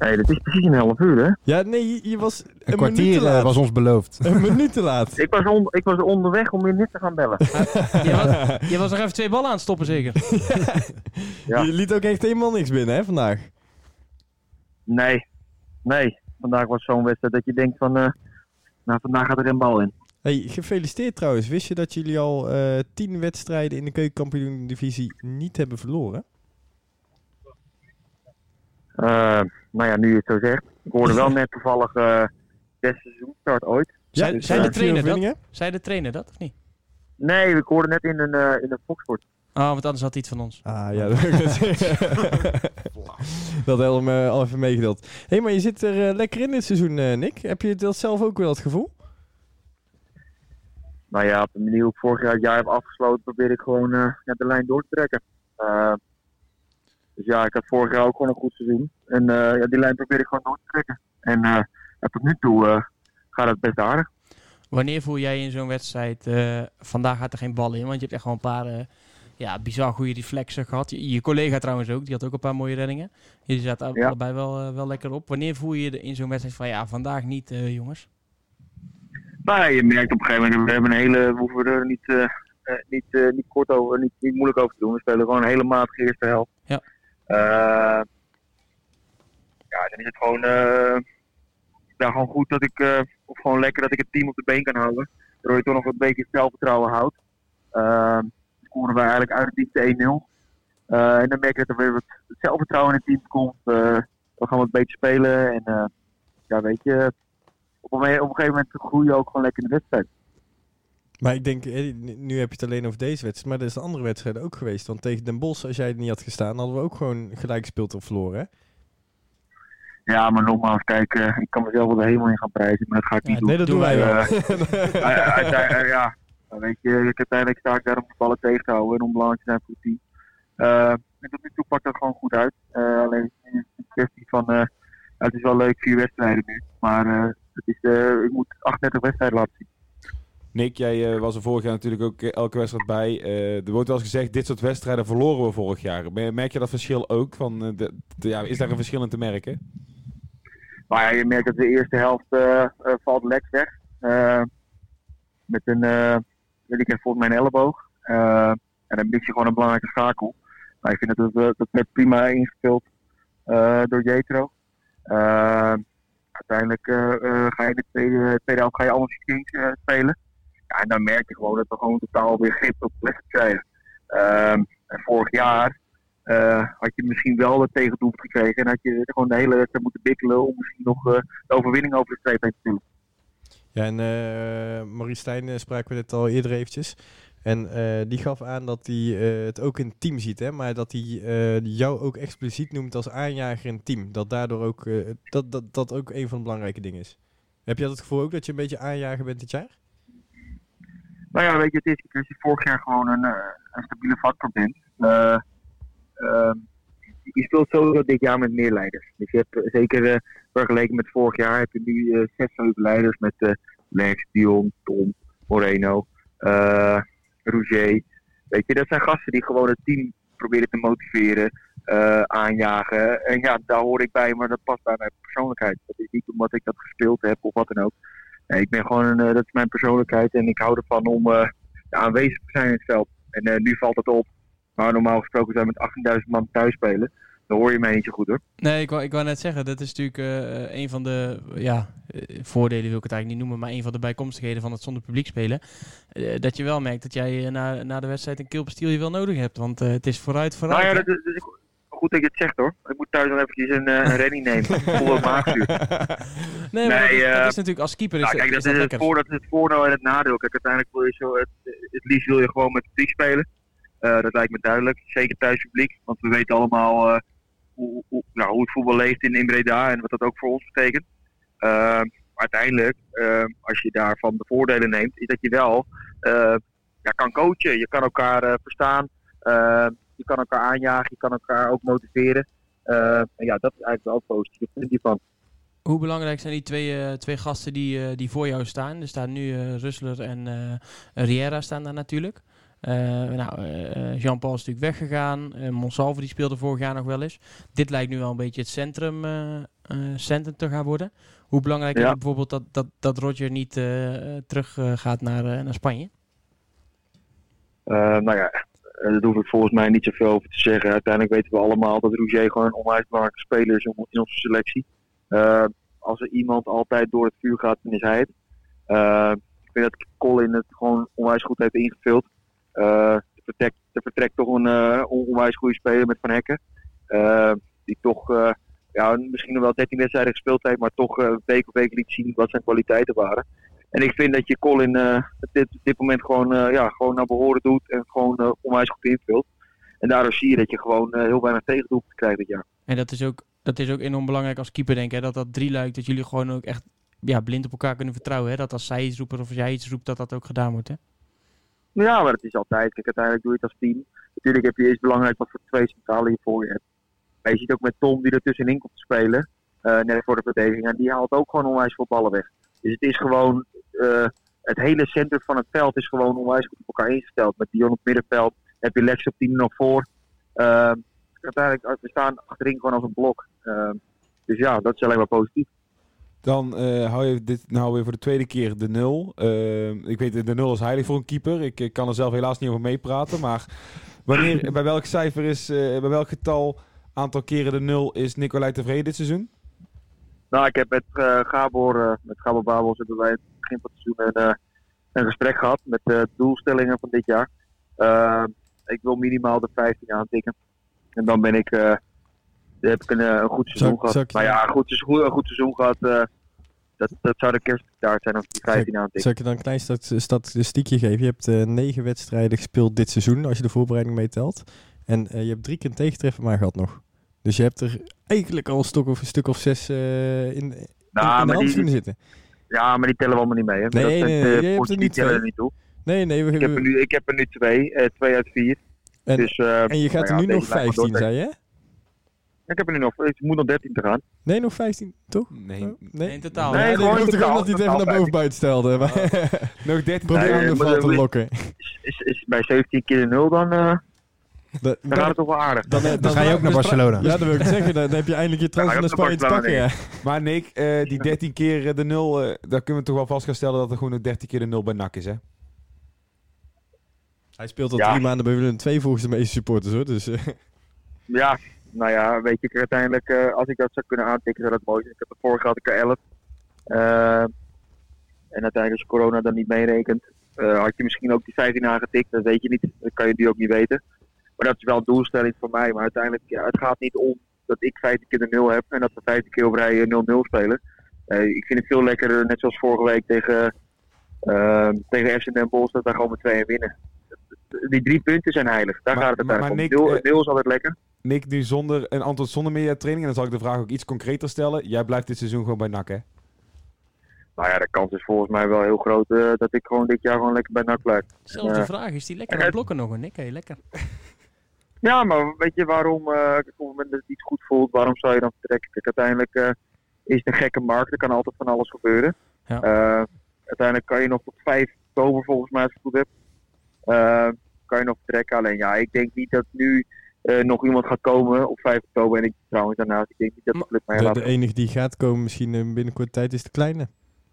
Nee, dat is precies een half uur, hè? Ja, nee, je, was een, kwartier te eh, laat. was ons beloofd. Een minuut te laat. Ik was, on, ik was onderweg om je net te gaan bellen. Je was, je was nog even twee ballen aan het stoppen, zeker? Ja. Je liet ook echt helemaal niks binnen, hè, vandaag. Nee, nee. Vandaag was zo'n wedstrijd dat je denkt van... eh, nou, vandaag gaat er een bal in. Hey, gefeliciteerd trouwens. Wist je dat jullie al eh, tien wedstrijden in de keukenkampioen-divisie niet hebben verloren? Eh, nou ja, nu je het zo zegt. Ik hoorde wel net toevallig eh beste seizoenstart ooit. Dus, zei eh, de trainer vier dat? Zei de trainer dat, of niet? Nee, ik hoorde net in een, eh in een Foxport. Oh, want anders had hij iets van ons. Ah ja, dat. Dat hebben we al even meegedeeld. Hé, hey, maar je zit er eh, lekker in dit seizoen, eh, Nick. Heb je dat zelf ook wel het gevoel? Nou ja, op de manier hoe ik vorig jaar het jaar heb afgesloten, probeer ik gewoon eh, ja, de lijn door te trekken. Eh, dus ja, ik had vorig jaar ook gewoon een goed seizoen. En eh, ja, die lijn probeer ik gewoon door te trekken. En eh, ja, tot nu toe eh, gaat het best aardig. Wanneer voel jij in zo'n wedstrijd, vandaag gaat er geen bal in, want je hebt echt gewoon een paar ja, bizar goede reflexen gehad. Je, je collega trouwens ook, die had ook een paar mooie reddingen. Jullie zaten Ja. allebei wel, wel lekker op. Wanneer voel je je in zo'n wedstrijd van, ja, vandaag niet, jongens? Ja, je merkt op een gegeven moment, we hebben een hele, we hoeven er niet, niet, niet kort over, niet, niet moeilijk over te doen. We spelen gewoon een hele matige eerste helft. Eh, ja, dan is het gewoon, eh, ja, gewoon goed dat ik, eh, of gewoon lekker dat ik het team op de been kan houden. Waardoor je toch nog een beetje zelfvertrouwen houdt. Uh, scoren we eigenlijk uit het team de 1-0. Eh, en dan merk je dat er weer wat zelfvertrouwen in het team komt. Eh, we gaan wat beter spelen en eh, ja, weet je, op een, op een gegeven moment groei je ook gewoon lekker in de wedstrijd. Maar ik denk, eh, nu heb je het alleen over deze wedstrijd, maar er is een andere wedstrijd ook geweest. Want tegen Den Bosch, als jij er niet had gestaan, hadden we ook gewoon gelijk gespeeld of verloren. Hè? Ja, maar nogmaals, kijk, eh, ik kan mezelf wel de hemel in gaan prijzen, maar dat ga ik niet doen. Nee, dat doen wij wel. Eh, ja, weet je, ik, uiteindelijk sta ik daar om de ballen tegen te houden en om belangrijk te zijn voor het team. Eh, en tot nu toe pakt dat gewoon goed uit. Eh, alleen het is een kwestie van, het is wel leuk, vier wedstrijden nu, maar het is, ik moet 38 wedstrijden laten zien. Nick, jij eh, was er vorig jaar natuurlijk ook eh, elke wedstrijd bij. Eh, er wordt wel eens gezegd, dit soort wedstrijden verloren we vorig jaar. Me- Merk je dat verschil ook? Van, ja, is daar een verschil in te merken? Maar ja, je merkt dat de eerste helft valt Lex weg. Met een, weet ik volgens mij een elleboog. En dan mis je gewoon een belangrijke schakel. Maar ik vind dat het, werd prima eh, door Jetro. Uiteindelijk ga je in de tweede, helft ga je spelen. Ja, en dan merk je gewoon dat we gewoon totaal weer grip op de wedstrijd krijgen. Ehm, en vorig jaar eh, had je misschien wel het tegendoelpunt gekregen. En had je gewoon de hele wedstrijd moeten bikkelen om misschien nog eh, de overwinning over de streep heen te doen. Ja, en eh Maurice Stijn spraken we net al eerder eventjes. En die gaf aan dat hij het ook in het team ziet, hè? maar dat hij jou ook expliciet noemt als aanjager in het team. Dat daardoor ook, dat, dat, dat ook een van de belangrijke dingen is. Heb je dat het gevoel ook dat je een beetje aanjager bent dit jaar? Nou ja, weet je, het is als je vorig jaar gewoon een, eh, een stabiele factor bent. eh, ehm, je speelt sowieso dit jaar met meer leiders. Dus je hebt eh, zeker vergeleken met vorig jaar heb je nu zes, zeven leiders met Lex, Dion, Tom, Moreno, Rouget. Weet je, dat zijn gasten die gewoon het team proberen te motiveren, aanjagen. En ja, daar hoor ik bij, maar dat past bij mijn persoonlijkheid. Dat is niet omdat ik dat gespeeld heb of wat dan ook. Nee, ik ben gewoon, een, eh, dat is mijn persoonlijkheid en ik hou ervan om eh, aanwezig te zijn in het veld. En eh, nu valt het op. Maar normaal gesproken zijn we met 18.000 man thuis spelen. Dan hoor je mij niet zo goed hoor. Nee, ik wou, ik wou net zeggen, dat is natuurlijk een van de ja, voordelen, wil ik het eigenlijk niet noemen, maar een van de bijkomstigheden van het zonder publiek spelen. Dat je wel merkt dat jij na, na de wedstrijd een keelpestiel je wel nodig hebt, want het is vooruit, vooruit. Nou ja, dat dat goed dat je het zegt hoor. Ik moet thuis nog eventjes een, eh, een redding nemen. Volle maagzuur. nee, maar dat, nee, is, dat eh, is natuurlijk als keeper is, Nou, kijk, dat is het, voor, dat is het voordeel en het nadeel. Kijk, uiteindelijk wil je zo, het, het liefst wil je gewoon met publiek spelen. Eh, dat lijkt me duidelijk. Zeker thuis publiek. Want we weten allemaal hoe, hoe, nou, hoe het voetbal leeft in, in Breda en wat dat ook voor ons betekent. Eh, maar uiteindelijk, eh, als je daarvan de voordelen neemt, is dat je wel ja, kan coachen. Je kan elkaar verstaan. Je kan elkaar aanjagen. Je kan elkaar ook motiveren. Eh, en ja, dat is eigenlijk wel positief. Hiervan. Hoe belangrijk zijn die twee, eh, twee gasten die, eh, die voor jou staan? Er staan nu Russler en Riera staan daar natuurlijk. Nou, Jean-Paul is natuurlijk weggegaan. Eh Monsalve die speelde vorig jaar nog wel eens. Dit lijkt nu wel een beetje het centrum, centrum te gaan worden. Hoe belangrijk is het bijvoorbeeld dat, dat, dat Roger niet terug gaat naar, naar Spanje? Nou ja, daar hoef ik volgens mij niet zoveel over te zeggen. Uiteindelijk weten we allemaal dat Rougier gewoon een onwijs belangrijke speler is in onze selectie. Eh, als er iemand altijd door het vuur gaat, dan is hij het. Eh, ik vind dat Colin het gewoon onwijs goed heeft ingevuld. Eh, er, vertrekt, er vertrekt toch een eh, on- onwijs goede speler met Van Hekken. Eh, die toch eh, ja, misschien nog wel 13 wedstrijden gespeeld heeft, maar toch eh, week op week liet zien wat zijn kwaliteiten waren. En ik vind dat je Colin op dit, dit moment gewoon, eh, ja, gewoon naar behoren doet en gewoon eh, onwijs goed invult. En daardoor zie je dat je gewoon heel weinig tegendoelpunten krijgt dit jaar. En dat is ook, dat is ook enorm belangrijk als keeper, denk ik. Hè? Dat dat drie luikt, dat jullie gewoon ook echt ja, blind op elkaar kunnen vertrouwen. Hè? Dat als zij iets roepen of als jij iets roept, dat dat ook gedaan wordt. Hè? Ja, maar het is altijd. Kijk, uiteindelijk doe je het als team. Natuurlijk heb je eerst belangrijk wat voor twee centrale je voor je hebt. Maar je ziet ook met Tom die er tussenin komt te spelen. net voor de verdediging. En die haalt ook gewoon onwijs veel ballen weg. Dus het is gewoon. Eh, het hele centrum van het veld is gewoon onwijs goed op elkaar ingesteld. Met Dion op het middenveld heb je Lex op 10 nog voor. Eh, uiteindelijk, we staan achterin gewoon als een blok. Eh, dus ja, dat is alleen maar positief. Dan eh, hou je dit nou weer voor de tweede keer de nul. Eh, ik weet, de nul is heilig voor een keeper. Ik, ik kan er zelf helaas niet over meepraten. Maar wanneer, bij welk cijfer is, eh, bij welk getal, aantal keren de nul is Nicolai tevreden dit seizoen? Nou, ik heb met eh, Gabor, eh, met Gabor Babels hebben wij het begin van het seizoen een, eh, een gesprek gehad met de doelstellingen van dit jaar. Ik wil minimaal de 15 aantikken. En dan ben ik, heb ik een, een goed seizoen Zou- gehad. zou Maar ja, een goed, seizoen- een goed seizoen gehad. eh, dat, dat zou de kerstkaart zijn als ik die 15 aantik. Zal ik je dan een klein stat- statistiekje geven? Je hebt eh, negen wedstrijden gespeeld dit seizoen, als je de voorbereiding meetelt. En je hebt drie keer een tegentreffer maar gehad nog. Dus je hebt er eigenlijk al een stuk of, een stuk of zes eh, in, Nou, in de die, handschoenen zitten. ja, maar die tellen we allemaal niet mee. Hè. Nee, dat zijn, nee, eh, nee, jij hebt er die nu tellen er twee. niet toe. Nee, nee. We, Ik heb er nu, ik heb er nu twee, eh, twee uit vier. En- dus, eh, en je gaat nou er ja, nu nog blijft maar 15, doortrekken. zei je? hè? Ik heb er nu nog, ik moet nog 13 te gaan. Nee, nog 15, toch? Nee. Oh, Nee, in totaal. Nee, Nee, gewoon ik gewoon dat hij het even naar boven buiten stelde. Maar Nog 13 probeer Nee, hem maar ervan dat te lokken. Is, is bij 17 keer 0, dan, Da- dan gaat het toch wel aardig. dan, Dan ga je ook naar Barcelona. Ja, dat wil ik zeggen. Dan heb je eindelijk je transfer Ja, naar Spanje te pakken. Ja. Maar Nick, eh, die 13 keer eh, de nul, eh, daar kunnen we toch wel vast gaan stellen dat er gewoon nog 13 keer de nul bij NAC is, hè? Hij speelt al Ja. drie maanden bij Willem II volgens de meeste supporters hoor. Dus, eh, Ja, nou ja, weet je, ik uiteindelijk, eh, als ik dat zou kunnen aantikken, zou dat mooi zijn. Ik heb er vorig jaar had ik er 11. Eh, en uiteindelijk als corona dan niet meerekent, eh, had je misschien ook die 15 aangetikt. Dat weet je niet, dat kan je nu ook niet weten. Maar dat is wel een doelstelling voor mij. Maar uiteindelijk, ja, het gaat niet om dat ik 15 keer de 0 heb en dat we 15 keer op rij eh, 0-0 spelen. Eh, ik vind het veel lekkerder, net zoals vorige week tegen, eh, tegen FC Den Bosch, dat we gewoon met 2 winnen. Die drie punten zijn heilig. Daar Maar- gaat het maar- uiteindelijk maar om. Nick, Nul, nul is altijd lekker. Nick, nu zonder een antwoord zonder mediatraining. En dan zal ik de vraag ook iets concreter stellen. Jij blijft dit seizoen gewoon bij NAC, hè? Nou ja, de kans is volgens mij wel heel groot eh, dat ik gewoon dit jaar gewoon lekker bij NAC blijf. Zelfs de Ja. vraag, is die lekker aan het blokken nog, Nick? Hey, lekker. Ja, maar weet je waarom, eh, op het moment dat het iets goed voelt, waarom zou je dan vertrekken? Kijk, uiteindelijk eh, is het een gekke markt, er kan altijd van alles gebeuren. Ja. Eh, uiteindelijk kan je nog tot 5 oktober volgens mij, als ik het goed heb, eh, kan je nog vertrekken. Alleen ja, ik denk niet dat nu eh, nog iemand gaat komen op 5 oktober. En ik trouwens daarnaast, ik denk niet dat de club mij de, laat. de enige die gaat komen misschien binnenkort tijd is de kleine.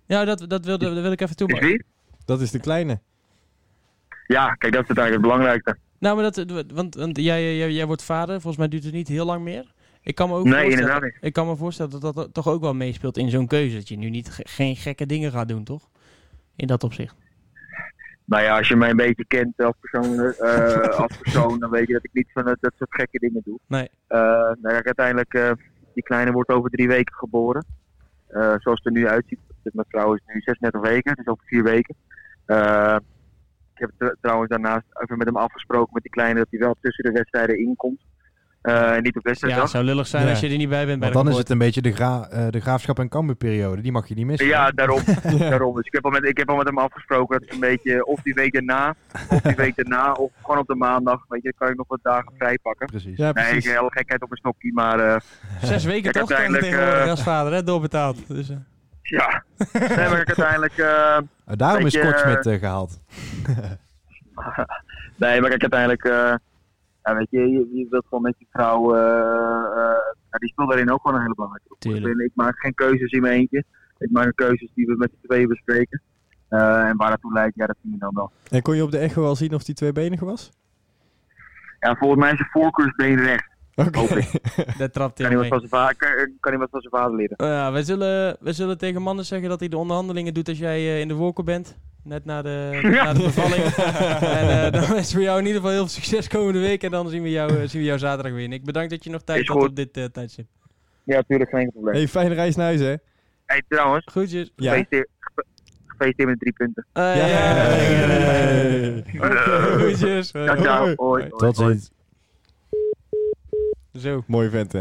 Ja, dat, dat, wilde, dat wil ik even toe. Dat is de kleine. Ja, kijk, dat is uiteindelijk het belangrijkste. Nou, maar dat, want, want jij, jij, jij wordt vader. Volgens mij duurt het niet heel lang meer. Ik kan me ook Nee, voorstellen, niet. Ik kan me voorstellen dat dat toch ook wel meespeelt in zo'n keuze. Dat je nu niet ge- geen gekke dingen gaat doen, toch? In dat opzicht. Nou ja, als je mij een beetje kent als persoon, eh, als persoon dan weet je dat ik niet van dat, dat soort gekke dingen doe. Nee. Eh, nou ja, uiteindelijk, eh, die kleine wordt over drie weken geboren. Eh, zoals het er nu uitziet. Mijn vrouw is nu 36 weken, dus over vier weken. Ik heb tr- trouwens daarnaast even met hem afgesproken met die kleine dat hij wel tussen de wedstrijden inkomt. Eh, en niet op Ja, wedstrijddag. het zou lullig zijn Ja. als je er niet bij bent bij de dan is het een beetje de, gra eh, de graafschap en kamperperiode. Die mag je niet missen. Ja, daarom. daarom. Dus ik heb, al met, ik heb al met hem afgesproken dat ik een beetje of die week daarna, of die week daarna, of gewoon op de maandag, weet je, kan ik nog wat dagen vrij pakken. Precies. Ja, Nee, ik precies. hele gekheid op een stokje, maar eh, Zes weken Kijk, toch? Eh, als vader, hè? Doorbetaald. Dus, ja. Nee, maar ik uiteindelijk, eh, Uh, daarom is je, Kortsmit eh, gehaald. Nee, maar kijk, uiteindelijk, eh, ja, weet je, je, je wilt gewoon met je vrouw, eh, eh, die speelt daarin ook gewoon een hele belangrijke rol. Ik, ik maak geen keuzes in mijn eentje. Ik maak keuzes die we met z'n tweeën bespreken. Eh, en waar dat toe leidt, ja, dat zien we dan wel. En kon je op de echo al zien of die tweebenige was? Ja, volgens mij is zijn voorkeursbeen rechts. Oké. Ik. Daar trapt Kan hij mee. wat van zijn kan, kan van zijn vader leren. Oh ja, wij zullen, wij zullen tegen mannen zeggen dat hij de onderhandelingen doet als jij eh, in de wolken bent. Net na de, na de bevalling. en eh, dan is voor jou in ieder geval heel veel succes komende week. En dan zien we jou, eh, zien we jou zaterdag weer. Nick, bedankt dat je nog tijd had op dit tijdstip. Ja, natuurlijk, geen probleem. Hey, fijne reis naar huis, hè? Hey, trouwens, Groetjes. Ja. gefeliciteerd, gefe- gefeliciteerd met drie punten. Eh, Ja. ja. Oké, Groetjes. Ciao, ciao. Hoi, hoi, Tot ziens. Zo. Mooi vent, hè?